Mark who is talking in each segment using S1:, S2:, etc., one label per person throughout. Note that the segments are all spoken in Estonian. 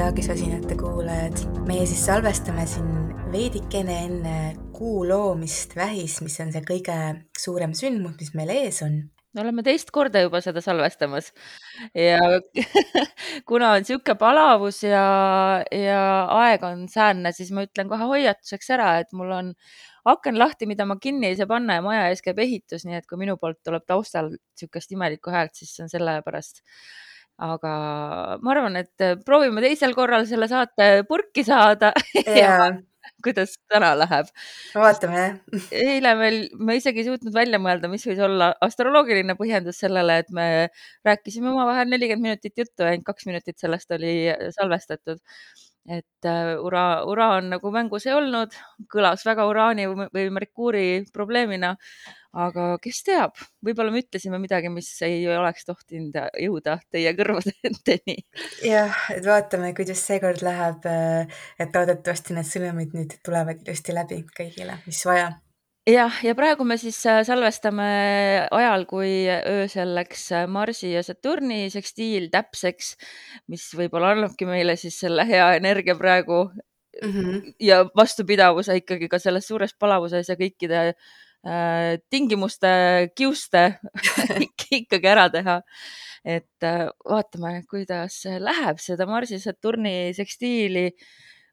S1: armsad Zodiaagi sosinate kuulajad. meie siis salvestame siin veidikene enne kuu loomist vähis, mis on see kõige suurem sündmus, mis meil ees on.
S2: me oleme teist korda juba seda salvestamas ja kuna on niisugune palavus ja, ja aeg on säänne, siis ma ütlen kohe hoiatuseks ära, et mul on aken lahti, mida ma kinni ei saa panna ja maja ees käib ehitus, nii et kui minu poolt tuleb taustal niisugust imelikku häält, siis see on sellepärast aga ma arvan, et äh, proovime teisel korral selle saate purki saada ja kuidas täna läheb.
S1: vaatame jah.
S2: eile meil, me isegi ei suutnud välja mõelda, mis võis olla astroloogiline põhjendus sellele, et me rääkisime omavahel nelikümmend minutit juttu ja ainult kaks minutit sellest oli salvestatud et äh, ura, uraan nagu mängus ei olnud, kõlas väga uraani või Merkuuri probleemina aga kes teab, võib-olla me ütlesime midagi, mis ei oleks tohtinud jõuda teie kõrvadeni.
S1: jah, et vaatame, kuidas seekord läheb. et loodetavasti need sõnumid nüüd tulevad ilusti läbi kõigile, mis vaja
S2: jah, ja praegu me siis äh, salvestame ajal, kui öösel läks äh, Marsi ja Saturni sekstiil täpseks, mis võib-olla annabki meile siis selle hea energia praegu mm -hmm. ja vastupidavuse ikkagi ka selles suures palavuses ja kõikide Äh, tingimuste kiuste ikkagi ära teha. et äh, vaatame, kuidas läheb seda Marsi Saturni sekstiili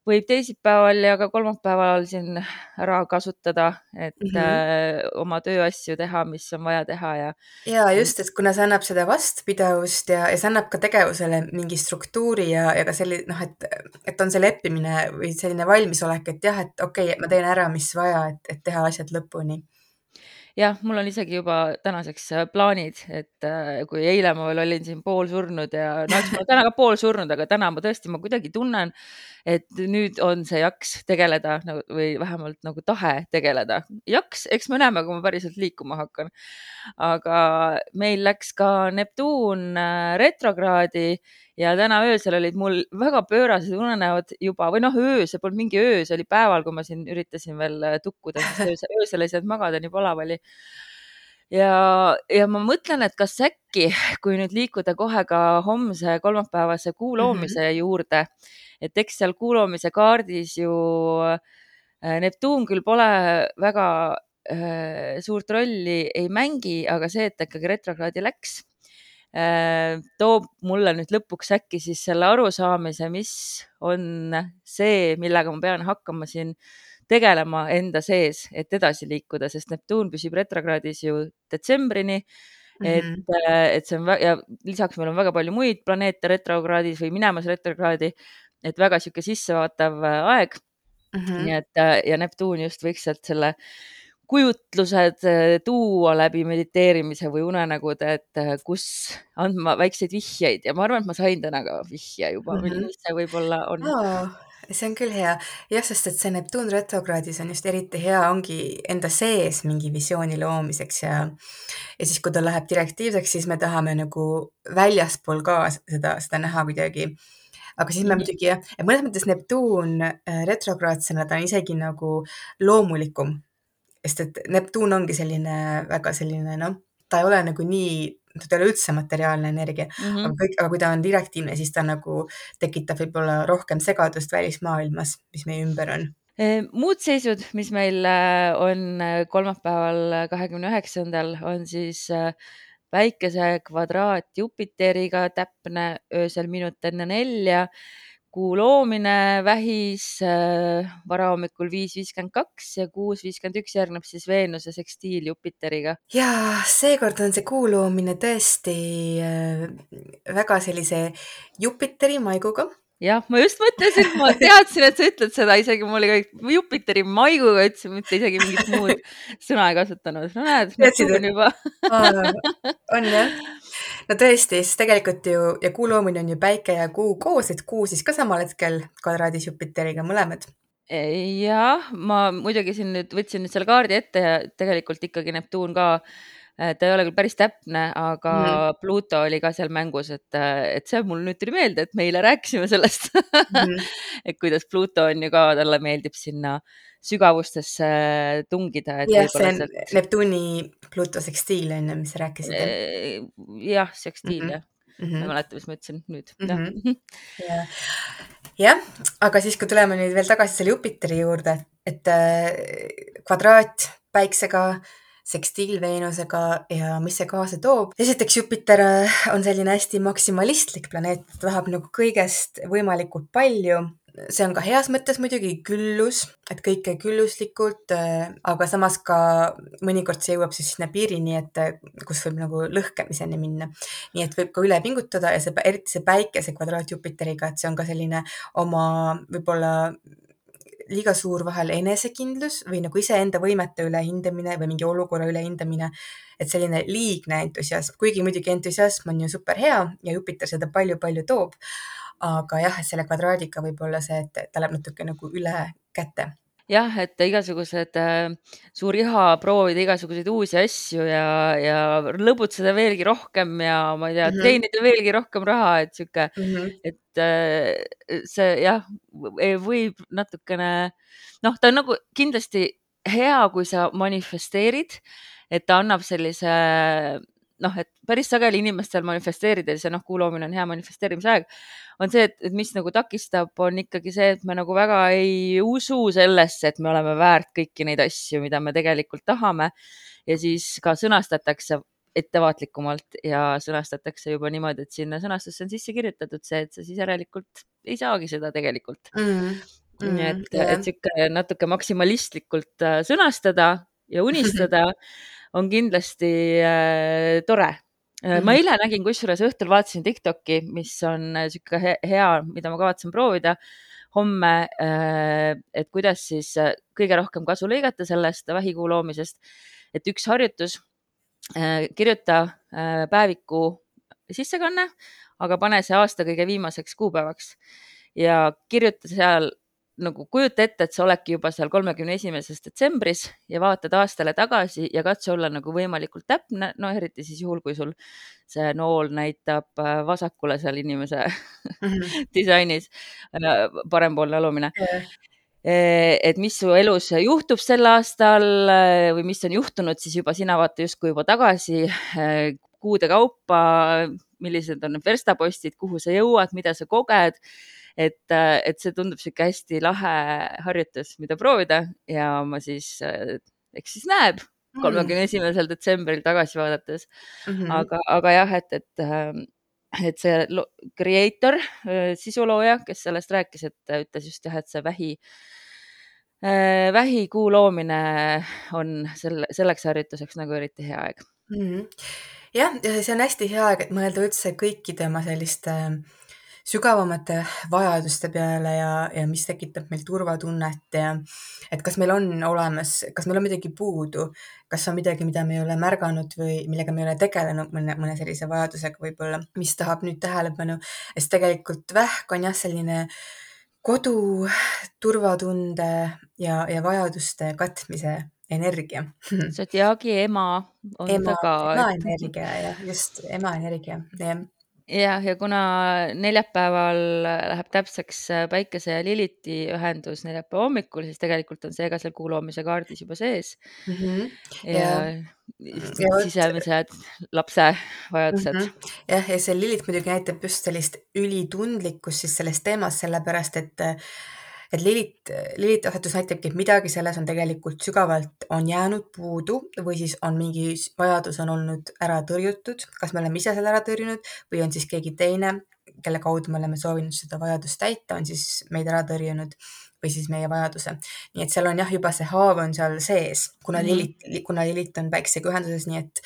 S2: võib teisipäeval ja ka kolmapäeval siin ära kasutada, et mm -hmm. oma tööasju teha, mis on vaja teha ja.
S1: ja just, et kuna see annab seda vastupidavust ja, ja see annab ka tegevusele mingi struktuuri ja, ja ka selline noh, et, et on see leppimine või selline valmisolek, et jah, et okei okay,, ma teen ära, mis vaja, et, et teha asjad lõpuni
S2: jah, mul on isegi juba tänaseks äh, plaanid, et äh, kui eile ma veel olin siin poolsurnud ja no eks ma olen täna ka poolsurnud, aga täna ma tõesti, ma kuidagi tunnen, et nüüd on see jaks tegeleda nagu, või vähemalt nagu tahe tegeleda. jaks, eks me näeme, kui ma päriselt liikuma hakkan. aga meil läks ka Neptuun äh, retrokraadi ja täna öösel olid mul väga pöörased unenäod juba või noh, öö, see polnud mingi öö, see oli päeval, kui ma siin üritasin veel äh, tukkuda, sest öösel, öösel ei saanud magada, nii palav oli. Ja, ja ma mõtlen, et kas äkki, kui nüüd liikuda kohe ka homse kolmapäevase kuu mhm. loomise mm -hmm. juurde, et eks seal kuu loomise kaardis ju äh, Neptuun küll pole väga äh, suurt rolli ei mängi, aga see, et ta ikkagi retrokraadi läks Äh, toob mulle nüüd lõpuks äkki siis selle arusaamise, mis on see, millega ma pean hakkama siin tegelema enda sees, et edasi liikuda, sest Neptuun püsib retrokraadis ju detsembrini Mm -hmm. et, äh, et see on ja lisaks meil on väga palju muid planeete retrokraadis või minemas retrokraadi, et väga sihuke sissevaatav äh, aeg mm. -hmm. nii et ja Neptuun just võiks sealt selle kujutlused tuua läbi mediteerimise või unenägude, et kus andma väikseid vihjeid ja ma arvan, et ma sain täna ka vihje juba mm, -hmm. mis see võib-olla on
S1: oh see on küll hea, jah, sest et see Neptuun retrokraadis on just eriti hea, ongi enda sees mingi visiooni loomiseks ja ja siis, kui ta läheb direktiivseks, siis me tahame nagu väljaspool ka seda, seda näha kuidagi. aga siis me -hmm. muidugi jah, et mõnes mõttes Neptuun eh, retrograadsena ta on isegi nagu loomulikum sest et Neptuun ongi selline väga selline noh, ta ei ole nagu nii, ta ei ole üldse materiaalne energia mm, -hmm. aga kõik, aga kui ta on direktiivne, siis ta nagu tekitab võib-olla rohkem segadust välismaailmas, mis meie ümber on
S2: muud seisud, mis meil äh, on äh, kolmapäeval, kahekümne üheksandal, on siis päikese kvadraat Jupiteriga täpne öösel minut enne nelja kuu loomine vähis äh, varahommikul viis viiskümmend kaks ja kuus viiskümmend üks järgneb siis Veenuse sekstiil Jupiteriga.
S1: ja seekord on see kuu loomine tõesti äh, väga sellise Jupiteri maiguga
S2: jah, ma just mõtlesin, ma teadsin, et sa ütled seda, isegi mul oli kõik Jupiteri maiguga ütlesin, mitte isegi mingit muud sõna ei kasutanud. no näed, mõtlesin juba
S1: on jah? no tõesti, siis tegelikult ju ja kuu loomine on ju päike ja kuu koos, et kuu siis ka samal hetkel kvadraadis Jupiteriga mõlemad
S2: jah, ma muidugi siin nüüd võtsin nüüd selle kaardi ette ja tegelikult ikkagi Neptuun ka ta ei ole küll päris täpne, aga mm. Pluto oli ka seal mängus, et, äh, et see mul nüüd tuli meelde, et me eile rääkisime sellest mm. et kuidas Pluto on ju ka, talle meeldib sinna sügavustesse tungida.
S1: jah, see on sealt... Neptuuni Pluto sekstiil on ju, mis sa rääkisid.
S2: Äh, jah, sekstiil mm -hmm. jah mm. -hmm. ma ei mäleta, mis ma ütlesin nüüd
S1: mm. -hmm. jah, jah, aga siis, kui tuleme nüüd veel tagasi selle Jupiteri juurde, et äh, kvadraat päiksega, sekstiilveenusega ja mis see kaasa toob. esiteks Jupiter äh, on selline hästi maksimalistlik planeet, ta tahab nagu kõigest võimalikult palju see on ka heas mõttes muidugi küllus, et kõike külluslikult, äh, aga samas ka mõnikord see jõuab siis sinna piirini, et äh, kus võib nagu lõhkemiseni minna. nii et võib ka üle pingutada ja see, eriti see päikese kvadraat Jupiteriga, et see on ka selline oma võib-olla liiga suur vahel enesekindlus või nagu iseenda võimete ülehindamine või mingi olukorra ülehindamine. et selline liigne entusiasm, kuigi muidugi entusiasm on ju super hea ja Jupiter seda palju-palju toob aga jah, et selle kvadraadiga võib olla see, et ta läheb natuke nagu üle käte
S2: jah, et igasugused äh, suur iha proovida igasuguseid uusi asju ja, ja lõbutseda veelgi rohkem ja ma ei tea mm, -hmm. teenida veelgi rohkem raha, et sihuke mm, -hmm. et äh, see jah, võib natukene noh, ta on nagu kindlasti hea, kui sa manifesteerid, et ta annab sellise noh, et päris sageli inimestel manifesteerides ja noh, kuu loomine on hea manifesteerimise aeg, on see, et mis nagu takistab, on ikkagi see, et me nagu väga ei usu sellesse, et me oleme väärt kõiki neid asju, mida me tegelikult tahame. ja siis ka sõnastatakse ettevaatlikumalt ja sõnastatakse juba niimoodi, et sinna sõnastusse on sisse kirjutatud see, et sa siis järelikult ei saagi seda tegelikult mm. Mm, nii et yeah., et sihuke natuke maksimalistlikult äh, sõnastada ja unistada on kindlasti äh, tore Mm -hmm. ma eile nägin, kusjuures õhtul vaatasin Tiktoki, mis on äh, sihuke hea, mida ma kavatsen proovida homme, äh, et kuidas siis kõige rohkem kasu lõigata sellest vähikuu loomisest. et üks harjutus, kirjuta päeviku sissekanne, aga pane see aasta kõige viimaseks kuupäevaks. Ja kirjuta seal nagu kujuta ette, et sa oledki juba seal kolmekümne esimeses detsembris ja vaatad aastale tagasi ja katsu olla nagu võimalikult täpne, no eriti siis juhul, kui sul see nool näitab äh, vasakule seal inimese mm -hmm. disainis, äh, parempoolne alumine yeah et mis su elus juhtub sel aastal äh, või mis on juhtunud, siis juba sina vaata justkui juba tagasi kuude kaupa, millised on need verstapostid, kuhu sa jõuad, mida sa koged et, et see tundub sihuke hästi lahe harjutus, mida proovida ja ma siis, eks siis näeb mm. kolmekümne esimesel detsembril tagasi vaadates mm. -hmm. aga, aga jah, et, et, et see creator, sisulooja, kes sellest rääkis, et ütles just jah, et see vähi vähikuu loomine on selle, selleks harjutuseks nagu eriti hea aeg
S1: mm. -hmm. jah, see on hästi hea aeg, et mõelda üldse kõikide oma selliste äh, sügavamate vajaduste peale ja, ja mis tekitab meil turvatunnet ja et kas meil on olemas, kas meil on midagi puudu, kas on midagi, mida me ei ole märganud või millega me ei ole tegelenud mõne, mõne sellise vajadusega võib-olla, mis tahab nüüd tähelepanu, sest tegelikult vähk on jah, selline kodu, turvatunde ja, ja vajaduste katmise energia.
S2: Zodiaagi ema on
S1: ema,
S2: ka.
S1: ema energia jah, just ema energia, jah
S2: jah, ja kuna neljapäeval läheb täpseks äh, Päikese ja Liliti ühendus neljapäeva hommikul, siis tegelikult on see ka seal kuu loomise kaardis juba sees mm. -hmm. ja, ja, sisemised lapse vajadused mm.
S1: -hmm. jah, ja see Lilit muidugi näitab just sellist ülitundlikkust siis selles teemas, sellepärast et et Lilit, Liliti asetus näitabki, et midagi selles on tegelikult sügavalt, on jäänud puudu või siis on mingi vajadus on olnud ära tõrjutud, kas me oleme ise selle ära tõrjunud või on siis keegi teine, kelle kaudu me oleme soovinud seda vajadust täita, on siis meid ära tõrjunud või siis meie vajaduse. nii et seal on jah, juba see haav on seal sees, kuna -hmm. Lilit, kuna Lilit on päiksega ühenduses, nii et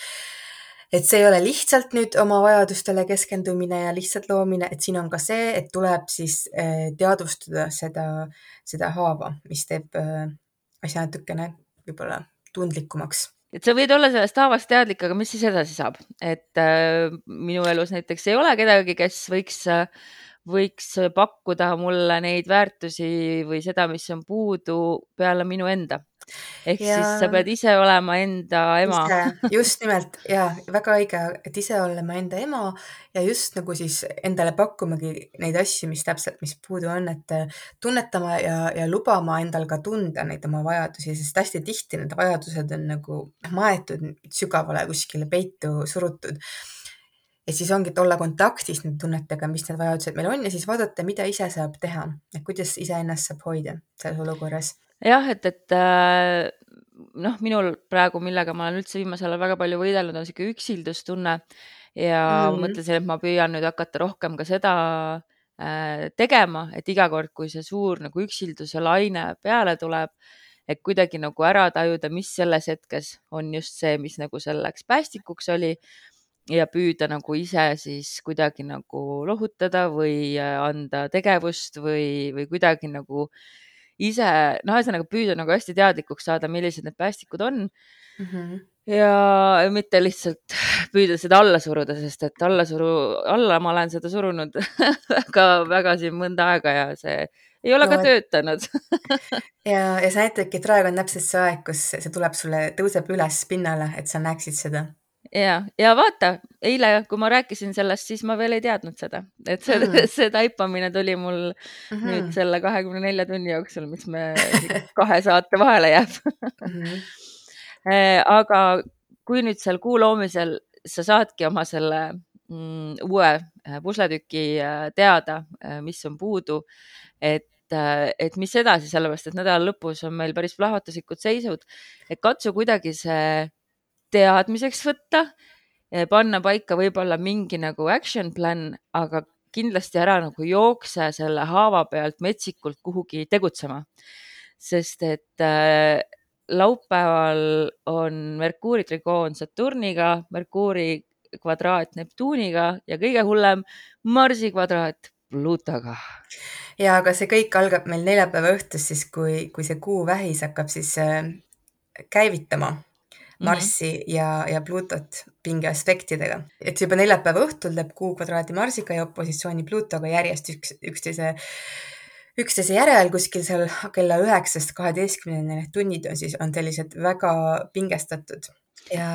S1: et see ei ole lihtsalt nüüd oma vajadustele keskendumine ja lihtsalt loomine, et siin on ka see, et tuleb siis äh, teadvustada seda, seda haava, mis teeb äh, asja natukene võib-olla tundlikumaks.
S2: Et sa võid olla sellest haavast teadlik, aga mis siis edasi saab, et äh, minu elus näiteks ei ole kedagi, kes võiks äh, võiks pakkuda mulle neid väärtusi või seda, mis on puudu peale minu enda. Ehk ja... siis sa pead ise olema enda ema.
S1: just nimelt. Ja väga õige, et ise olema enda ema ja just nagu siis endale pakkumagi neid asju, mis täpselt, mis puudu on, et tunnetama ja, ja lubama endal ka tunda neid oma vajadusi, sest hästi tihti need vajadused on nagu maetud sügavale kuskile peitu surutud ja siis ongi, et olla kontaktis nende tunnetega, mis need vajadused meil on ja siis vaadata, mida ise saab teha, et kuidas iseennast saab hoida selles olukorras.
S2: jah, et, et äh, noh, minul praegu, millega ma olen üldse viimasel ajal väga palju võidelnud, on niisugune üksildustunne ja mm. mõtlesin, et ma püüan nüüd hakata rohkem ka seda äh, tegema, et iga kord, kui see suur nagu üksilduse laine peale tuleb, et kuidagi nagu ära tajuda, mis selles hetkes on just see, mis nagu selleks päästikuks oli ja püüda nagu ise siis kuidagi nagu lohutada või äh, anda tegevust või, või kuidagi nagu ise, no ühesõnaga püüda nagu hästi teadlikuks saada, millised need päästikud on mm. -hmm. ja mitte lihtsalt püüda seda alla suruda, sest et alla suru, alla ma olen seda surunud väga-väga siin mõnda aega ja see ei ole no, ka töötanud
S1: ja, ja sa näitadki, et praegu on täpselt see aeg, kus see tuleb sulle, tõuseb üles pinnale, et sa näeksid seda
S2: ja, ja vaata, eile, kui ma rääkisin sellest, siis ma veel ei teadnud seda, et see mm., see taipamine tuli mul mm -hmm. nüüd selle kahekümne nelja tunni jooksul, mis me kahe saate vahele jääb mm. -hmm. aga kui nüüd seal kuu loomisel sa saadki oma selle mm, uue äh, pusletüki äh, teada, mis on puudu, et et mis edasi, sellepärast et nädala lõpus on meil päris plahvatuslikud seisud, et katsu kuidagi see teadmiseks võtta, panna paika võib-olla mingi nagu action plan, aga kindlasti ära nagu jookse selle haava pealt metsikult kuhugi tegutsema. sest et äh, laupäeval on Merkuuri trigoon Saturniga, Merkuuri kvadraat Neptuuniga ja kõige hullem Marsi kvadraat Pluutoga.
S1: ja aga see kõik algab meil neljapäeva õhtus siis, kui, kui see kuu vähis hakkab siis äh, käivitama. Marssi mm -hmm. ja, ja Pluutot pingeaspektidega. et juba neljapäeva õhtul teeb Kuu kvadraadi Marsiga ja opositsiooni Pluutoga järjest üks, üksteise, üksteise järel kuskil seal kella üheksast kaheteistkümneni, need tunnid on siis, on sellised väga pingestatud ja,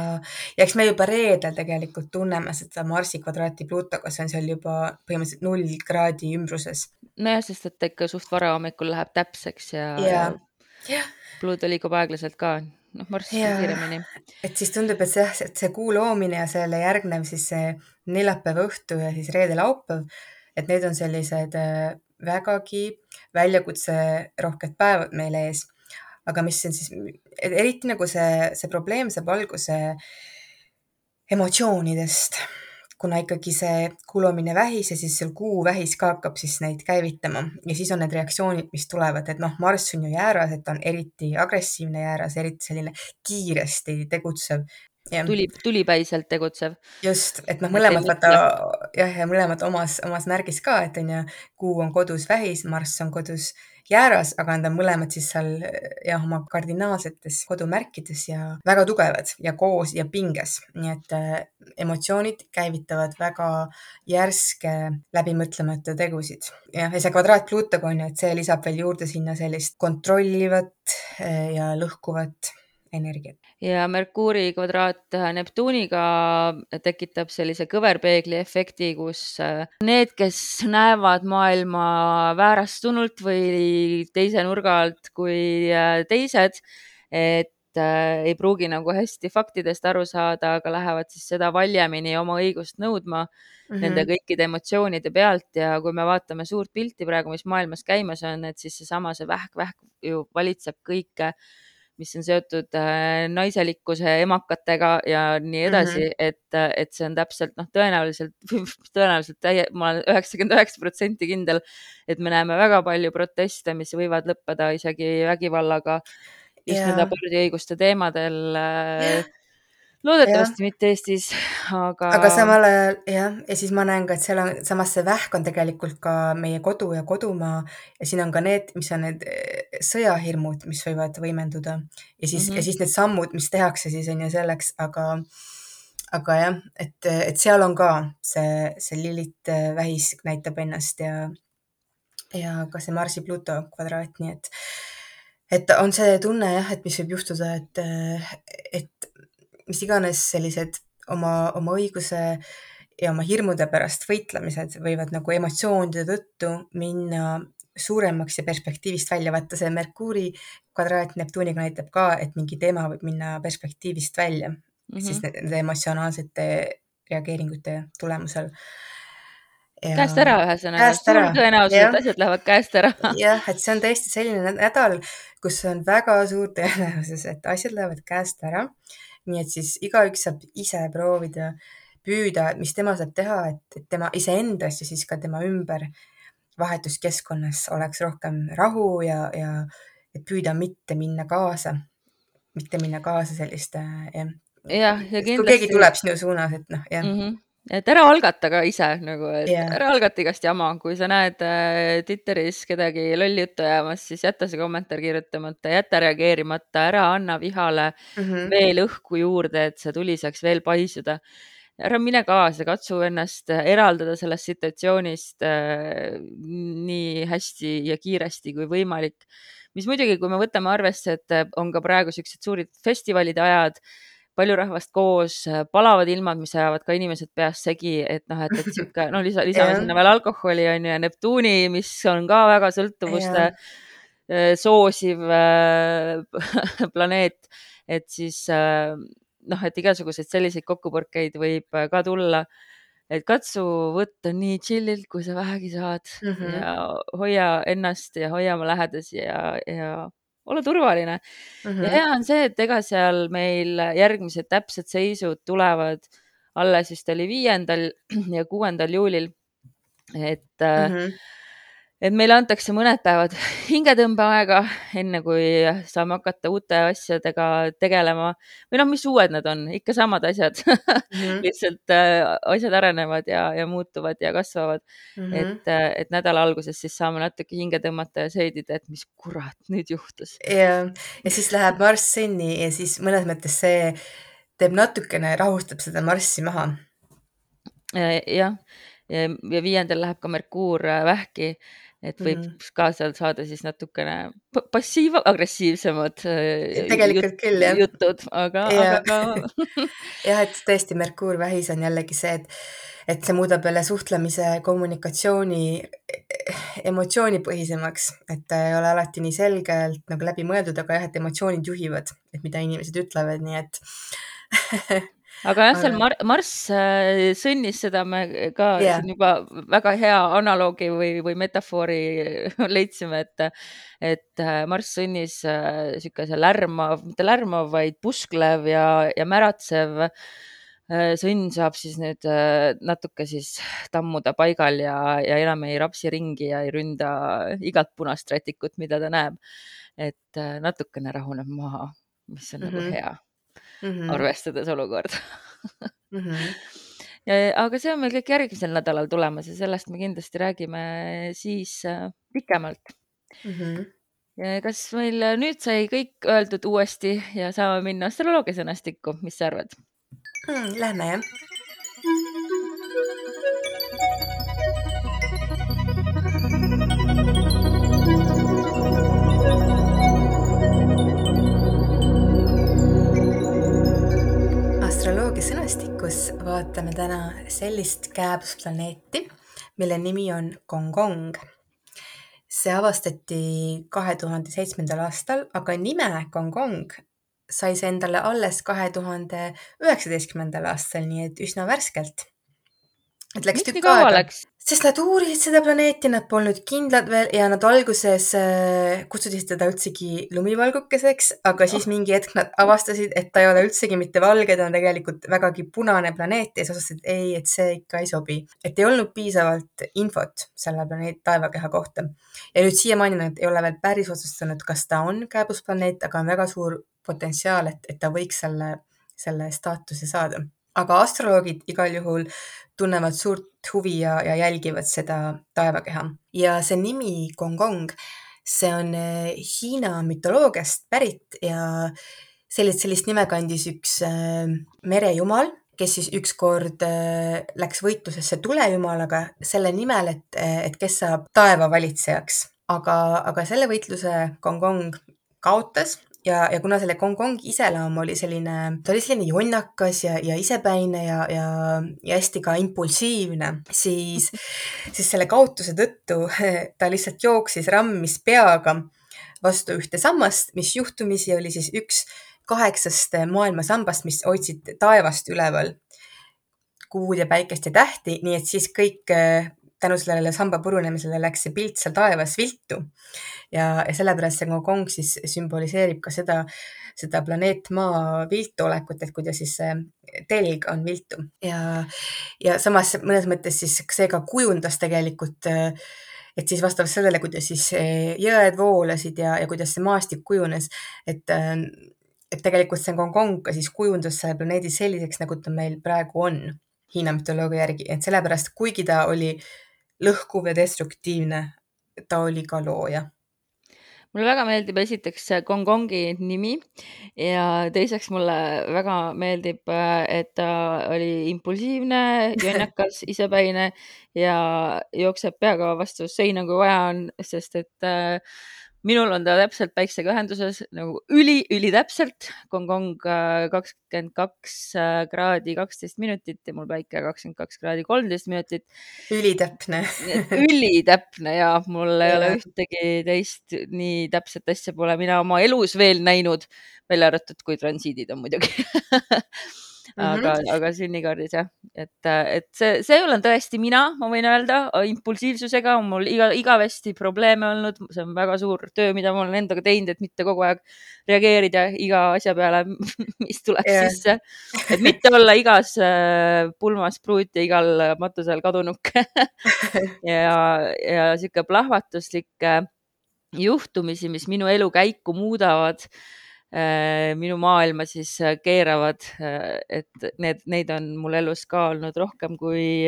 S1: ja eks me juba reedel tegelikult tunneme seda Marsi kvadraati Pluutoga, see on seal juba põhimõtteliselt null kraadi ümbruses.
S2: nojah, sest et ikka suht vara hommikul läheb täpseks ja,
S1: ja, ja.
S2: Pluuto liigub aeglaselt ka noh, Marss kiiremini.
S1: et siis tundub, et see, et see kuu loomine ja selle järgnev siis see neljapäeva õhtu ja siis reede-laupäev, et need on sellised äh, vägagi väljakutserohked päevad meil ees. aga mis on siis, eriti nagu see, see probleem saab alguse emotsioonidest kuna ikkagi see kulumine vähis ja siis seal kuu vähis ka hakkab siis neid käivitama ja siis on need reaktsioonid, mis tulevad, et noh, Marss on ju jääras, et ta on eriti agressiivne jääras, eriti selline kiiresti tegutsev.
S2: tuli, tulipäiselt tegutsev.
S1: just, et noh, mõlemad vaata jah, ja mõlemad omas, omas märgis ka, et on ju, kuu on kodus vähis, Marss on kodus jääras, aga nad on mõlemad siis seal jah, oma kardinaalsetes kodumärkides ja väga tugevad ja koos ja pinges, nii et äh, emotsioonid käivitavad väga järske läbimõtlemata tegusid. jah, ja see kvadraat Pluutoga on ju, et see lisab veel juurde sinna sellist kontrollivat äh, ja lõhkuvat energiat.
S2: ja Merkuuri kvadraat äh, Neptuuniga tekitab sellise kõverpeegli efekti, kus äh, need, kes näevad maailma väärastunult või teise nurga alt kui äh, teised, et ei pruugi nagu hästi faktidest aru saada, aga lähevad siis seda valjemini oma õigust nõudma mm -hmm. nende kõikide emotsioonide pealt ja kui me vaatame suurt pilti praegu, mis maailmas käimas on, et siis seesama, see vähk-vähk ju valitseb kõike mis on seotud äh, naiselikkuse, emakatega ja nii edasi mm, -hmm. et, et see on täpselt noh, tõenäoliselt, tõenäoliselt täie, ma olen üheksakümmend üheksa protsenti kindel, et me näeme väga palju proteste, mis võivad lõppeda isegi vägivallaga just yeah. nende abordiõiguste teemadel yeah äh, loodetavasti ja. mitte Eestis, aga.
S1: aga samal ajal jah, ja siis ma näen ka, et seal on, samas see vähk on tegelikult ka meie kodu ja kodumaa ja siin on ka need, mis on need eh, sõjahirmud, mis võivad võimenduda ja siis mm, -hmm. ja siis need sammud, mis tehakse siis on ju selleks, aga, aga jah, et, et seal on ka see, see Lilith eh, vähis näitab ennast ja, ja ka see Marsi-Pluto kvadraat, nii et et on see tunne jah, et mis võib juhtuda, et, et mis iganes sellised oma, oma õiguse ja oma hirmude pärast võitlemised võivad nagu emotsioonide tõttu minna suuremaks ja perspektiivist välja. vaata see Merkuuri kvadraat Neptuuniga näitab ka, et mingi teema võib minna perspektiivist välja mm, -hmm. siis nende emotsionaalsete reageeringute tulemusel.
S2: käest ära, ühesõnaga, suur tõenäosus, et asjad lähevad käest ära.
S1: jah, et see on tõesti selline nädal, kus on väga suur tõenäosus, et asjad lähevad käest ära. Nii et siis igaüks saab ise proovida püüda, mis tema saab teha, et, tema iseendas ja siis ka tema ümber vahetuskeskkonnas oleks rohkem rahu ja, ja et püüda mitte minna kaasa, mitte minna kaasa selliste
S2: jah. ja kindlasti.
S1: kui keegi tuleb sinu suunas, et noh, jah mm.
S2: -hmm et ära algata ka ise nagu, et yeah. ära algata igast jama, kui sa näed äh, Twitteris kedagi lolli juttu ajamas, siis jäta see kommentaar kirjutamata, jäta reageerimata, ära anna vihale mm -hmm. veel õhku juurde, et see tuli saaks veel paisuda. ära mine kaasa, katsu ennast eraldada sellest situatsioonist äh, nii hästi ja kiiresti kui võimalik. mis muidugi, kui me võtame arvesse, et on ka praegu siuksed suured festivalide ajad palju rahvast koos, palavad ilmad, mis ajavad ka inimesed peast segi, et noh, et, et sihuke, no lisa, lisame sinna veel alkoholi on ju ja Neptuuni, mis on ka väga sõltuvust äh, soosiv äh, planeet, et siis äh, noh, et igasuguseid selliseid kokkupõrkeid võib ka tulla. et katsu võtta nii chill'ilt, kui sa vähegi saad mm -hmm. ja hoia ennast ja hoia oma lähedasi ja, ja ole turvaline mm. -hmm. ja hea on see, et ega seal meil järgmised täpsed seisud tulevad alles vist oli viiendal ja kuuendal juulil. et mm, -hmm. Et meile antakse mõned päevad hingetõmbeaega, enne kui saame hakata uute asjadega tegelema või noh, mis uued need on, ikka samad asjad mm. -hmm. lihtsalt äh, asjad arenevad ja, ja muutuvad ja kasvavad mm. -hmm. et, äh, et nädala alguses siis saame natuke hinge tõmmata ja seedida, et mis kurat nüüd juhtus.
S1: ja, ja siis läheb Marss sõnni ja siis mõnes mõttes see teeb natukene, rahustab seda Marssi maha.
S2: Äh, jah, ja viiendal läheb ka Merkuur vähki et võib mm -hmm. ka seal saada siis natukene passiiv-agressiivsemad
S1: äh, tegelikult jut, küll jah.
S2: jutud, aga aga ka
S1: jah, et tõesti Merkuur vähis on jällegi see, et, et see muudab jälle suhtlemise, kommunikatsiooni emotsioonipõhisemaks, et ta ei ole alati nii selgelt nagu läbimõeldud, aga jah, et emotsioonid juhivad, et mida inimesed ütlevad, nii et
S2: aga jah, seal Mar Marss äh, sõnnis, seda me ka yeah. siin juba väga hea analoogi või, või metafoori leidsime, et, et äh, Marss sõnnis niisuguse äh, lärmav, mitte lärmav, vaid pusklev ja, ja märatsev sõnn saab siis nüüd natuke siis tammuda paigal ja, ja enam ei rapsi ringi ja ei ründa igat punast rätikut, mida ta näeb. et natukene rahuneb maha, mis on mm -hmm. nagu mhm. hea mm, -hmm. arvestades olukorda mm. -hmm. Ja, aga see on meil kõik järgmisel nädalal tulemas ja sellest me kindlasti räägime siis äh, pikemalt mm. -hmm. Ja kas meil nüüd sai kõik öeldud uuesti ja saame minna astroloogia sõnastikku, mis sa arvad
S1: mm,? Lähme jah astroloogia sõnastikus vaatame täna sellist kääbusplaneeti, mille nimi on Gongong. see avastati kahe tuhande seitsmendal aastal, aga nime Gongong sai see endale alles kahe tuhande üheksateistkümnendal aastal, nii et üsna värskelt
S2: et läks tükk aega.
S1: Sest nad uurisid seda planeeti, nad polnud kindlad veel ja nad alguses äh, kutsusid teda üldsegi lumivalgukeseks, aga siis oh. mingi hetk nad avastasid, et ta ei ole üldsegi mitte valge, ta on tegelikult vägagi punane planeet ja siis otsustasid, et ei, et see ikka ei sobi. et ei olnud piisavalt infot selle planeedi taevakeha kohta. ja nüüd siiamaani nad ei ole veel päris otsustanud, kas ta on kääbusplaneet, aga on väga suur potentsiaal, et, et ta võiks selle, selle staatuse saada aga astroloogid igal juhul tunnevad suurt huvi ja, ja jälgivad seda taevakeha ja see nimi Gongong, see on eh, Hiina mütoloogiast pärit ja sellist, sellist nime kandis üks äh, merejumal, kes siis ükskord äh, läks võitlusesse tulejumalaga selle nimel, et, et kes saab taeva valitsejaks. aga, aga selle võitluse Gongong kaotas ja, ja kuna selle Hongkongi iseloom oli selline, ta oli selline jonnakas ja, ja isepäine ja, ja, ja hästi ka impulsiivne, siis, siis selle kaotuse tõttu ta lihtsalt jooksis rammis peaga vastu ühte sammast, mis juhtumisi oli siis üks kaheksast maailmasambast, mis hoidsid taevast üleval kuud ja päikest ja tähti, nii et siis kõik tänu sellele samba purunemisele läks see pilt seal taevas viltu. ja, ja sellepärast see Gongong siis sümboliseerib ka seda, seda planeet Maa viltu olekut, et kuidas siis telg on viltu ja, ja samas mõnes mõttes siis see ka kujundas tegelikult et siis vastavalt sellele, kuidas siis jõed voolasid ja, ja kuidas see maastik kujunes, et, et tegelikult see Gongong ka siis kujundas selle planeedi selliseks, nagu ta meil praegu on Hiina mütoloogia järgi, et sellepärast, kuigi ta oli lõhkuv ja destruktiivne, ta oli ka looja.
S2: Mulle väga meeldib esiteks Gongongi nimi ja teiseks mulle väga meeldib, et ta oli impulsiivne, jonnakas, isepäine ja jookseb peaga vastu seina, kui vaja on, sest et minul on ta täpselt päiksega ühenduses nagu üli-ülitäpselt. Gongong äh, kakskümmend kaks äh, kraadi kaksteist minutit ja mul päike kakskümmend kaks kraadi kolmteist minutit.
S1: ülitäpne
S2: ülitäpne ja mul ei ja. ole ühtegi teist nii täpset asja pole mina oma elus veel näinud, välja arvatud, kui transiidid on muidugi aga mm, -hmm. aga sünnikaardis jah, et, et see, see olen tõesti mina, ma võin öelda, impulsiivsusega on mul iga, igavesti probleeme olnud, see on väga suur töö, mida ma olen endaga teinud, et mitte kogu aeg reageerida iga asja peale, mis tuleb yeah. sisse. et mitte olla igas äh, pulmas pruut ja igal matusel kadunuk ja, ja sihuke plahvatuslik juhtumisi, mis minu elu käiku muudavad Äh, minu maailma siis äh, keeravad, äh, et need, neid on mul elus ka olnud rohkem kui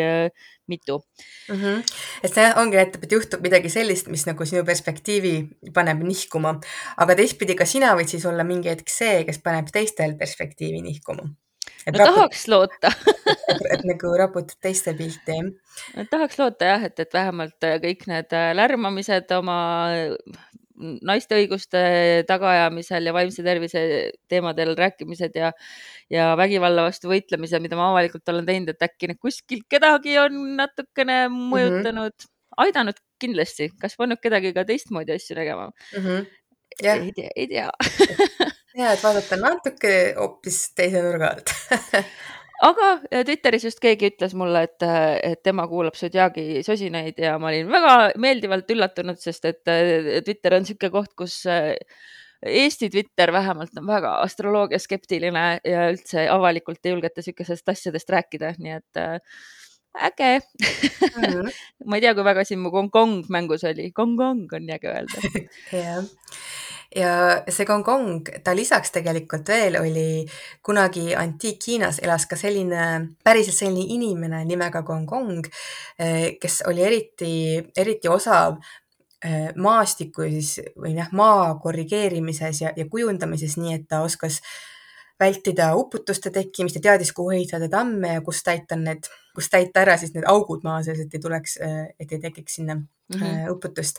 S2: mitu
S1: mm. -hmm. et see ongi, näitab, et juhtub midagi sellist, mis nagu sinu perspektiivi paneb nihkuma, aga teistpidi ka sina võid siis olla mingi hetk see, kes paneb teistel perspektiivi nihkuma.
S2: no raput... tahaks loota
S1: et, et nagu raputad teiste pilti,
S2: jah? tahaks loota jah, et, et vähemalt kõik need lärmamised oma naiste õiguste tagaajamisel ja vaimse tervise teemadel rääkimised ja, ja vägivalla vastu võitlemised, mida ma avalikult olen teinud, et äkki kuskil kedagi on natukene mhm. mõjutanud mm, -hmm. aidanud kindlasti, kas pannud kedagi ka teistmoodi asju tegema mm? -hmm. Ja. ei tea, ei tea
S1: ja, et vaadata natuke hoopis teise nurga alt
S2: aga äh, Twitteris just keegi ütles mulle, et, äh, et tema kuulab Zodiaagi sosinaid ja ma olin väga meeldivalt üllatunud, sest et äh, Twitter on niisugune koht, kus Eesti Twitter vähemalt on väga astroloogia skeptiline ja üldse avalikult ei julgeta niisugusest asjadest rääkida, nii et äge mm. -hmm. ma ei tea, kui väga siin mu gong-gong mängus oli, gong-gong on nii äge öelda.
S1: jah ja see Gongong, ta lisaks tegelikult veel oli kunagi Antiik-Hiinas elas ka selline, päriselt selline inimene nimega Gongong, eh, kes oli eriti, eriti osav eh, maastiku siis või noh, maa korrigeerimises ja, ja kujundamises, nii et ta oskas vältida uputuste tekkimist ja teadis, kuhu ehitada tamme ja kus täita need, kus täita ära siis need augud maa sees, et ei tuleks, eh, et ei tekiks sinna mm -hmm. uputust.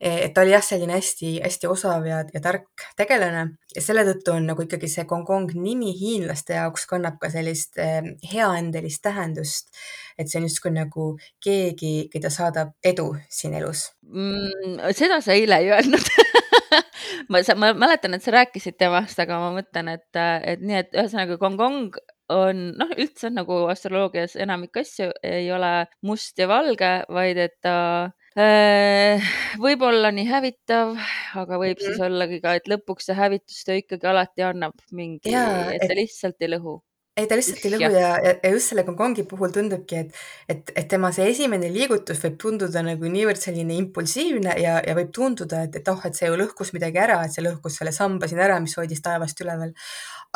S1: E, et ta oli jah, selline hästi-hästi osav ja, ja tark tegelane ja selle tõttu on nagu ikkagi see Gongong nimi hiinlaste jaoks kannab ka sellist eh, heaendelist tähendust. et see on justkui nagu keegi, keda saadab edu siin elus
S2: mm,. seda sa eile ei öelnud ma, ma mäletan, et sa rääkisid temast, aga ma mõtlen, et, et nii, et ühesõnaga Gongong on noh, üldse nagu astroloogias enamik asju ei ole must ja valge, vaid et ta Äh, võib olla nii hävitav, aga võib mm -hmm. siis ollagi ka, et lõpuks see hävitustöö ikkagi alati annab mingi, et ta lihtsalt ei lõhu.
S1: ei, ta lihtsalt ei lõhu ja, ja, ja just selle Gongongi puhul tundubki, et, et, et tema see esimene liigutus võib tunduda nagu niivõrd selline impulsiivne ja, ja võib tunduda, et, et oh, et see ju lõhkus midagi ära, et see lõhkus selle samba siin ära, mis hoidis taevast üleval.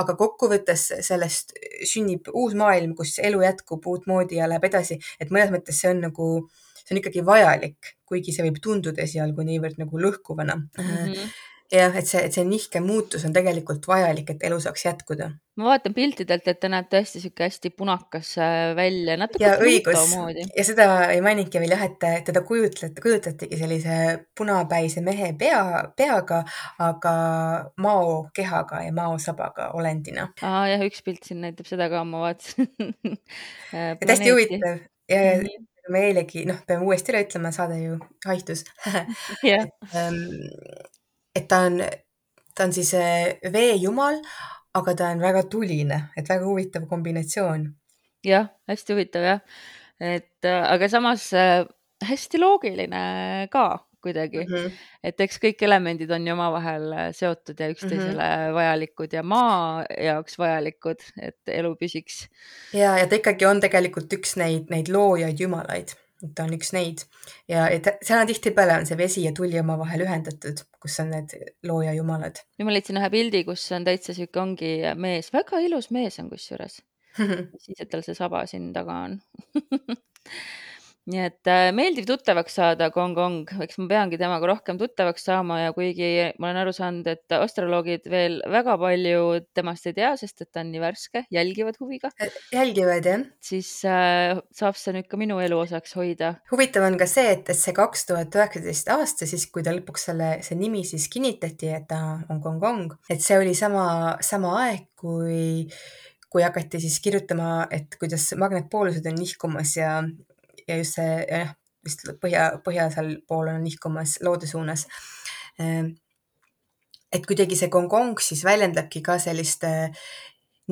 S1: aga kokkuvõttes sellest sünnib uus maailm, kus elu jätkub uutmoodi ja läheb edasi, et mõnes mõttes see on nagu äh, see on ikkagi vajalik, kuigi see võib tunduda esialgu niivõrd nagu lõhkuvana. Mm. -hmm jah, et see, et see nihke muutus on tegelikult vajalik, et elu saaks jätkuda.
S2: ma vaatan piltidelt, et ta näeb tõesti sihuke hästi punakas äh, välja, natuke
S1: ja õigus. Ja seda ei maininudki veel jah, et teda kujutleti, kujutletigi sellise punapäise mehe pea, peaga, aga mao kehaga ja mao sabaga olendina.
S2: aa jah, üks pilt siin näitab seda ka, ma vaatasin.
S1: Et hästi huvitav. Ja mm, -hmm me eilegi, noh, peame uuesti üle ütlema, saade ju haihtus
S2: yeah.
S1: et, ähm, et ta on, ta on siis äh, veejumal, aga ta on väga tuline, et väga huvitav kombinatsioon.
S2: jah, hästi huvitav jah, et aga samas hästi loogiline ka kuidagi mm, -hmm. et eks kõik elemendid on ju omavahel seotud ja üksteisele mm -hmm. vajalikud ja maa jaoks vajalikud, et elu püsiks.
S1: ja, ja ta ikkagi on tegelikult üks neid, neid loojaid jumalaid ta on üks neid ja et seal on tihtipeale on see vesi ja tuli omavahel ühendatud, kus on need looja jumalad.
S2: nüüd ma leidsin ühe pildi, kus on täitsa sihuke ongi mees, väga ilus mees on kusjuures siis, et tal see saba siin taga on nii et äh, meeldiv tuttavaks saada Gong Gong, eks ma peangi temaga rohkem tuttavaks saama ja kuigi ma olen aru saanud, et astroloogid veel väga palju temast ei tea, sest et ta on nii värske, jälgivad huviga.
S1: jälgivad jah.
S2: siis äh, saab see nüüd ka minu elu osaks hoida.
S1: huvitav on ka see, et, et see kaks tuhat üheksateist aasta, siis kui ta lõpuks selle, see nimi siis kinnitati, et ta on Gong Gong, et see oli sama, sama aeg, kui kui hakati siis kirjutama, et kuidas magnetpoolused on nihkumas ja ja just see jah, vist põhja, põhja seal pool on nihkumas loode suunas. Ehm, et kuidagi see gongong siis väljendabki ka sellist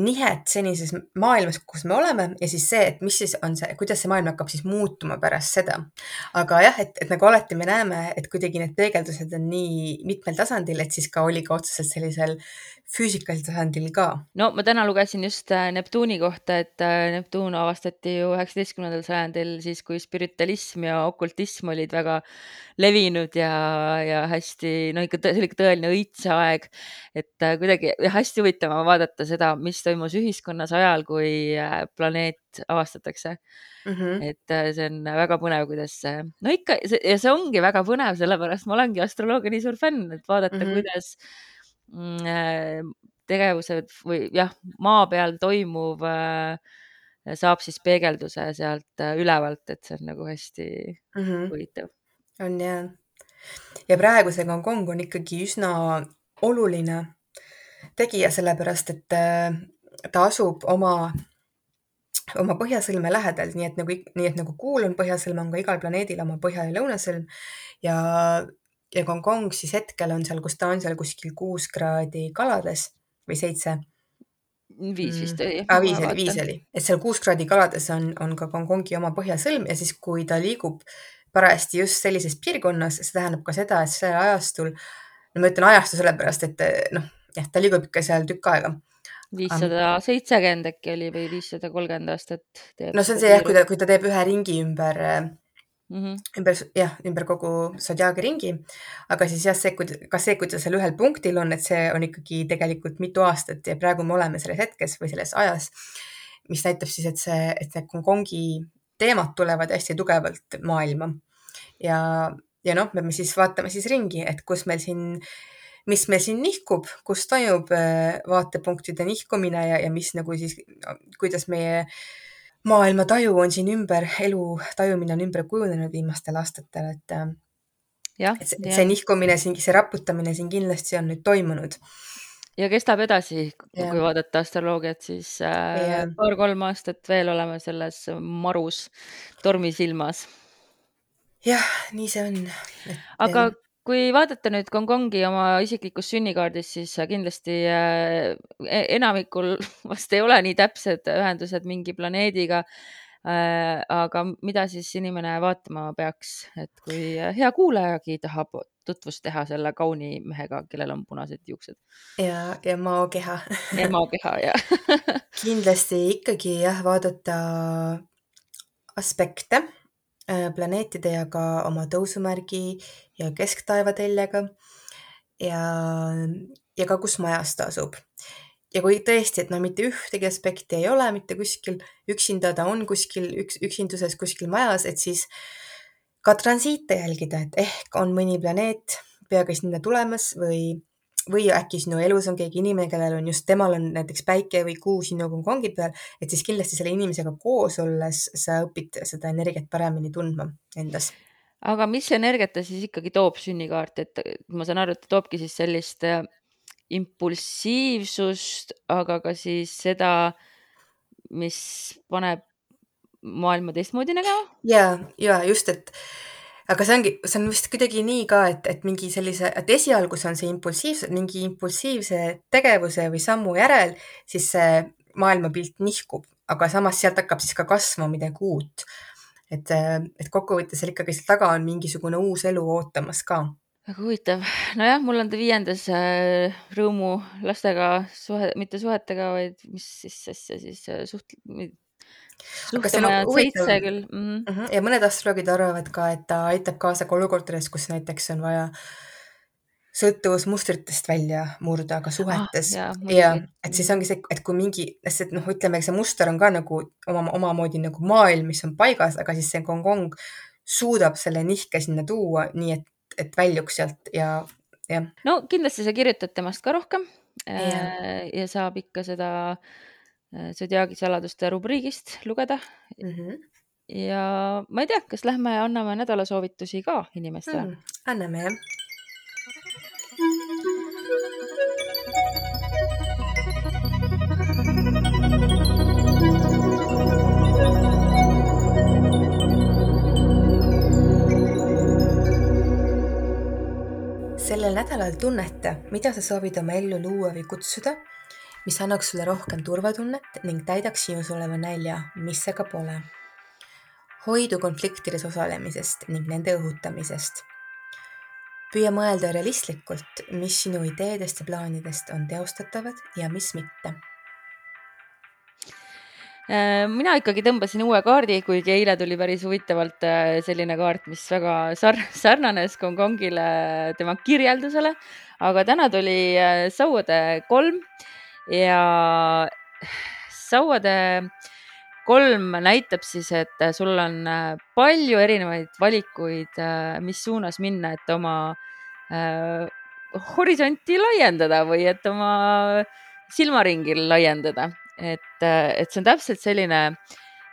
S1: nihet senises maailmas, kus me oleme ja siis see, et mis siis on see, kuidas see maailm hakkab siis muutuma pärast seda. aga jah, et, et nagu alati me näeme, et kuidagi need peegeldused on nii mitmel tasandil, et siis ka oli ka otseselt sellisel füüsikalisel tasandil ka.
S2: no ma täna lugesin just äh, Neptuuni kohta, et äh, Neptuun avastati ju üheksateistkümnendal sajandil siis, kui spiritualism ja okultism olid väga levinud ja, ja hästi, no ikka see oli ikka tõeline õitseaeg. et äh, kuidagi hästi huvitav on vaadata seda, mis toimus ühiskonnas ajal, kui planeet avastatakse mm. -hmm. et see on väga põnev, kuidas see, no ikka ja see ongi väga põnev, sellepärast ma olengi astroloogia nii suur fänn, et vaadata mm, -hmm. kuidas äh, tegevused või jah, maa peal toimuv äh, saab siis peegelduse sealt äh, ülevalt, et see on nagu hästi mm -hmm. huvitav.
S1: on ja, ja praegu see Gongong on ikkagi üsna oluline tegija, sellepärast et ta asub oma, oma põhjasõlme lähedal, nii et nagu, nii et nagu Kuul on põhjasõlm, on ka igal planeedil oma põhja- ja lõunasõlm ja ja Gongong siis hetkel on seal, kus ta on seal kuskil kuus kraadi kalades või seitse.
S2: viis vist oli
S1: mm.. viis oli, viis oli, et seal kuus kraadi kalades on, on ka Gongongi oma põhjasõlm ja siis, kui ta liigub parajasti just sellises piirkonnas, see tähendab ka seda, et sellel ajastul, no ma ütlen ajastu sellepärast, et noh, jah, ta liigub ikka seal tükk aega
S2: viissada seitsekümmend äkki oli või viissada kolmkümmend aastat.
S1: no see on see jah, kui ta, kui ta teeb ühe ringi ümber mm -hmm. ümber, jah, ümber kogu sodjaagi ringi. aga siis jah, see, ka see, kui ta seal ühel punktil on, et see on ikkagi tegelikult mitu aastat ja praegu me oleme selles hetkes või selles ajas, mis näitab siis, et see, et need Hongkongi teemad tulevad hästi tugevalt maailma. ja, ja noh, me siis vaatame siis ringi, et kus meil siin mis meil siin nihkub, kus toimub äh, vaatepunktide nihkumine ja, ja mis nagu siis, kuidas meie maailmataju on siin ümber, elu tajumine on ümber kujunenud viimastel aastatel, et äh,
S2: ja,
S1: et see, see nihkumine siin, see raputamine siin kindlasti on nüüd toimunud.
S2: ja kestab edasi, kui vaadata astroloogiat, siis äh, paar-kolm aastat veel oleme selles marus tormisilmas.
S1: jah, nii see on
S2: et.... aga kui vaadata nüüd Hongkongi oma isiklikust sünnikaardist, siis kindlasti äh, e-, enamikul vast ei ole nii täpsed ühendused mingi planeediga. Äh, aga mida siis inimene vaatama peaks, et kui hea kuulajagi tahab tutvust teha selle kauni mehega, kellel on punased juuksed.
S1: ja, ja maokeha
S2: ja maokeha ja
S1: kindlasti ikkagi jah, vaadata aspekte planeetide ja ka oma tõusumärgi ja kesktaevateljega ja, ja ka, kus majas ta asub. ja kui tõesti, et no mitte ühtegi aspekti ei ole mitte kuskil, üksinda ta on kuskil üks, üksinduses kuskil majas, et siis ka transiite jälgida, et ehk on mõni planeet peagi sinna tulemas või või äkki sinu elus on keegi inimene, kellel on just, temal on näiteks päike või kuu sinu kongi peal, et siis kindlasti selle inimesega koos olles sa õpid seda energiat paremini tundma endas.
S2: aga mis energiat ta siis ikkagi toob, sünnikaart, et ma saan aru, et ta toobki siis sellist äh, impulsiivsust, aga ka siis seda, mis paneb maailma teistmoodi nägema?
S1: ja, ja just, et aga see ongi, see on vist kuidagi nii ka, et, et mingi sellise, et esialgu see on see impulsiivse, mingi impulsiivse tegevuse või sammu järel, siis see maailmapilt nihkub, aga samas sealt hakkab siis ka kasvama midagi uut. et, et kokkuvõttes seal ikkagi seal taga on mingisugune uus elu ootamas ka.
S2: Väga huvitav, nojah, mul on ta viiendas äh, Rõõmu lastega suhe, mitte suhetega, vaid mis siis asja siis äh, suht-, suhtemaja seitse küll
S1: mm. -hmm. ja mõned astroloogid arvavad ka, et ta aitab kaasa ka olukordades, kus näiteks on vaja sõltuvusmustritest välja murda ka suhetes ah, ja, ja et siis ongi see, et kui mingi, sest noh, ütleme, see muster on ka nagu oma, omamoodi nagu maailm, mis on paigas, aga siis see gongong suudab selle nihke sinna tuua, nii et, et väljuks sealt ja, jah.
S2: no kindlasti sa kirjutad temast ka rohkem ja, äh, ja saab ikka seda äh, Zodiaagi saladuste rubriigist lugeda mm. -hmm. ja ma ei tea, kas lähme anname nädalasoovitusi ka inimestele mm,?
S1: anname jah sellel nädalal tunneta, mida sa soovid oma ellu luua või kutsuda, mis annaks sulle rohkem turvatunnet ning täidaks sinus oleva nälja, mis see ka pole. hoidu konfliktides osalemisest ning nende õhutamisest. püüa mõelda realistlikult, mis sinu ideedest ja plaanidest on teostatavad ja mis mitte
S2: Äh, mina ikkagi tõmbasin uue kaardi, kuigi eile tuli päris huvitavalt äh, selline kaart, mis väga sar-, sarnanes Hongkongile tema kirjeldusele, aga täna tuli äh, sauade kolm ja sauade kolm näitab siis, et sul on palju erinevaid valikuid, mis suunas minna, et oma äh, horisonti laiendada või et oma silmaringi laiendada. Et, et see on täpselt selline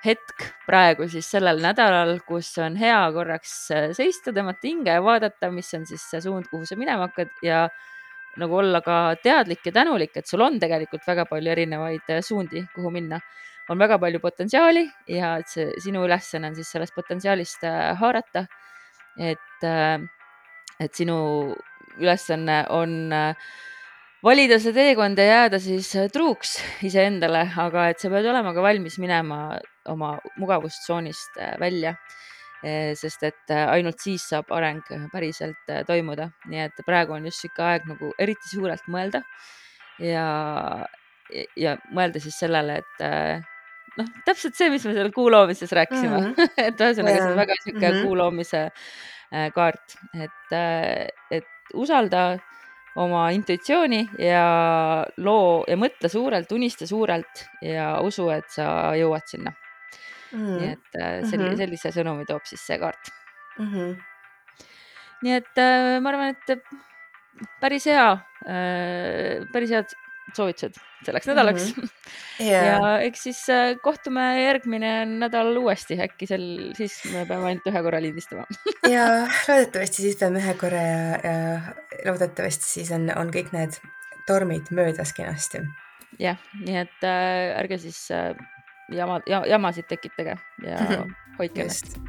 S2: hetk praegu siis sellel nädalal, kus on hea korraks äh, seista, tõmmata hinge ja vaadata, mis on siis see suund, kuhu sa minema hakkad ja nagu olla ka teadlik ja tänulik, et sul on tegelikult väga palju erinevaid äh, suundi, kuhu minna. on väga palju potentsiaali ja et see sinu ülesanne on siis sellest potentsiaalist äh, haarata. et, et sinu ülesanne on äh, valida see teekond ja jääda siis äh, truuks iseendale, aga et sa pead olema ka valmis minema oma mugavustsoonist äh, välja. Äh, sest et ainult siis saab areng päriselt toimuda, nii et praegu on just sihuke aeg nagu eriti suurelt mõelda ja, ja mõelda siis sellele, et noh, täpselt see, mis me seal kuu loomises rääkisime mm, -hmm. et ühesõnaga see on väga sihuke mm -hmm. kuu loomise kaart, et, et usalda oma intuitsiooni ja loo ja mõtle suurelt, unista suurelt ja usu, et sa jõuad sinna mm.. nii et äh, selli, mm -hmm. sellise sõnumi toob siis see kaart mm. -hmm. nii et äh, ma arvan, et päris hea, äh, päris head soovitused selleks nädalaks mm. -hmm. Yeah. ja eks siis äh, kohtume järgmine nädal uuesti, äkki sel, siis me peame ainult ühe korra lindistama
S1: ja loodetavasti siis peame ühe korra ja, ja loodetavasti siis on, on kõik need tormid möödas kenasti.
S2: jah, nii et äh, ärge siis äh, jama ja,, jamasid tekitage ja hoidke ennast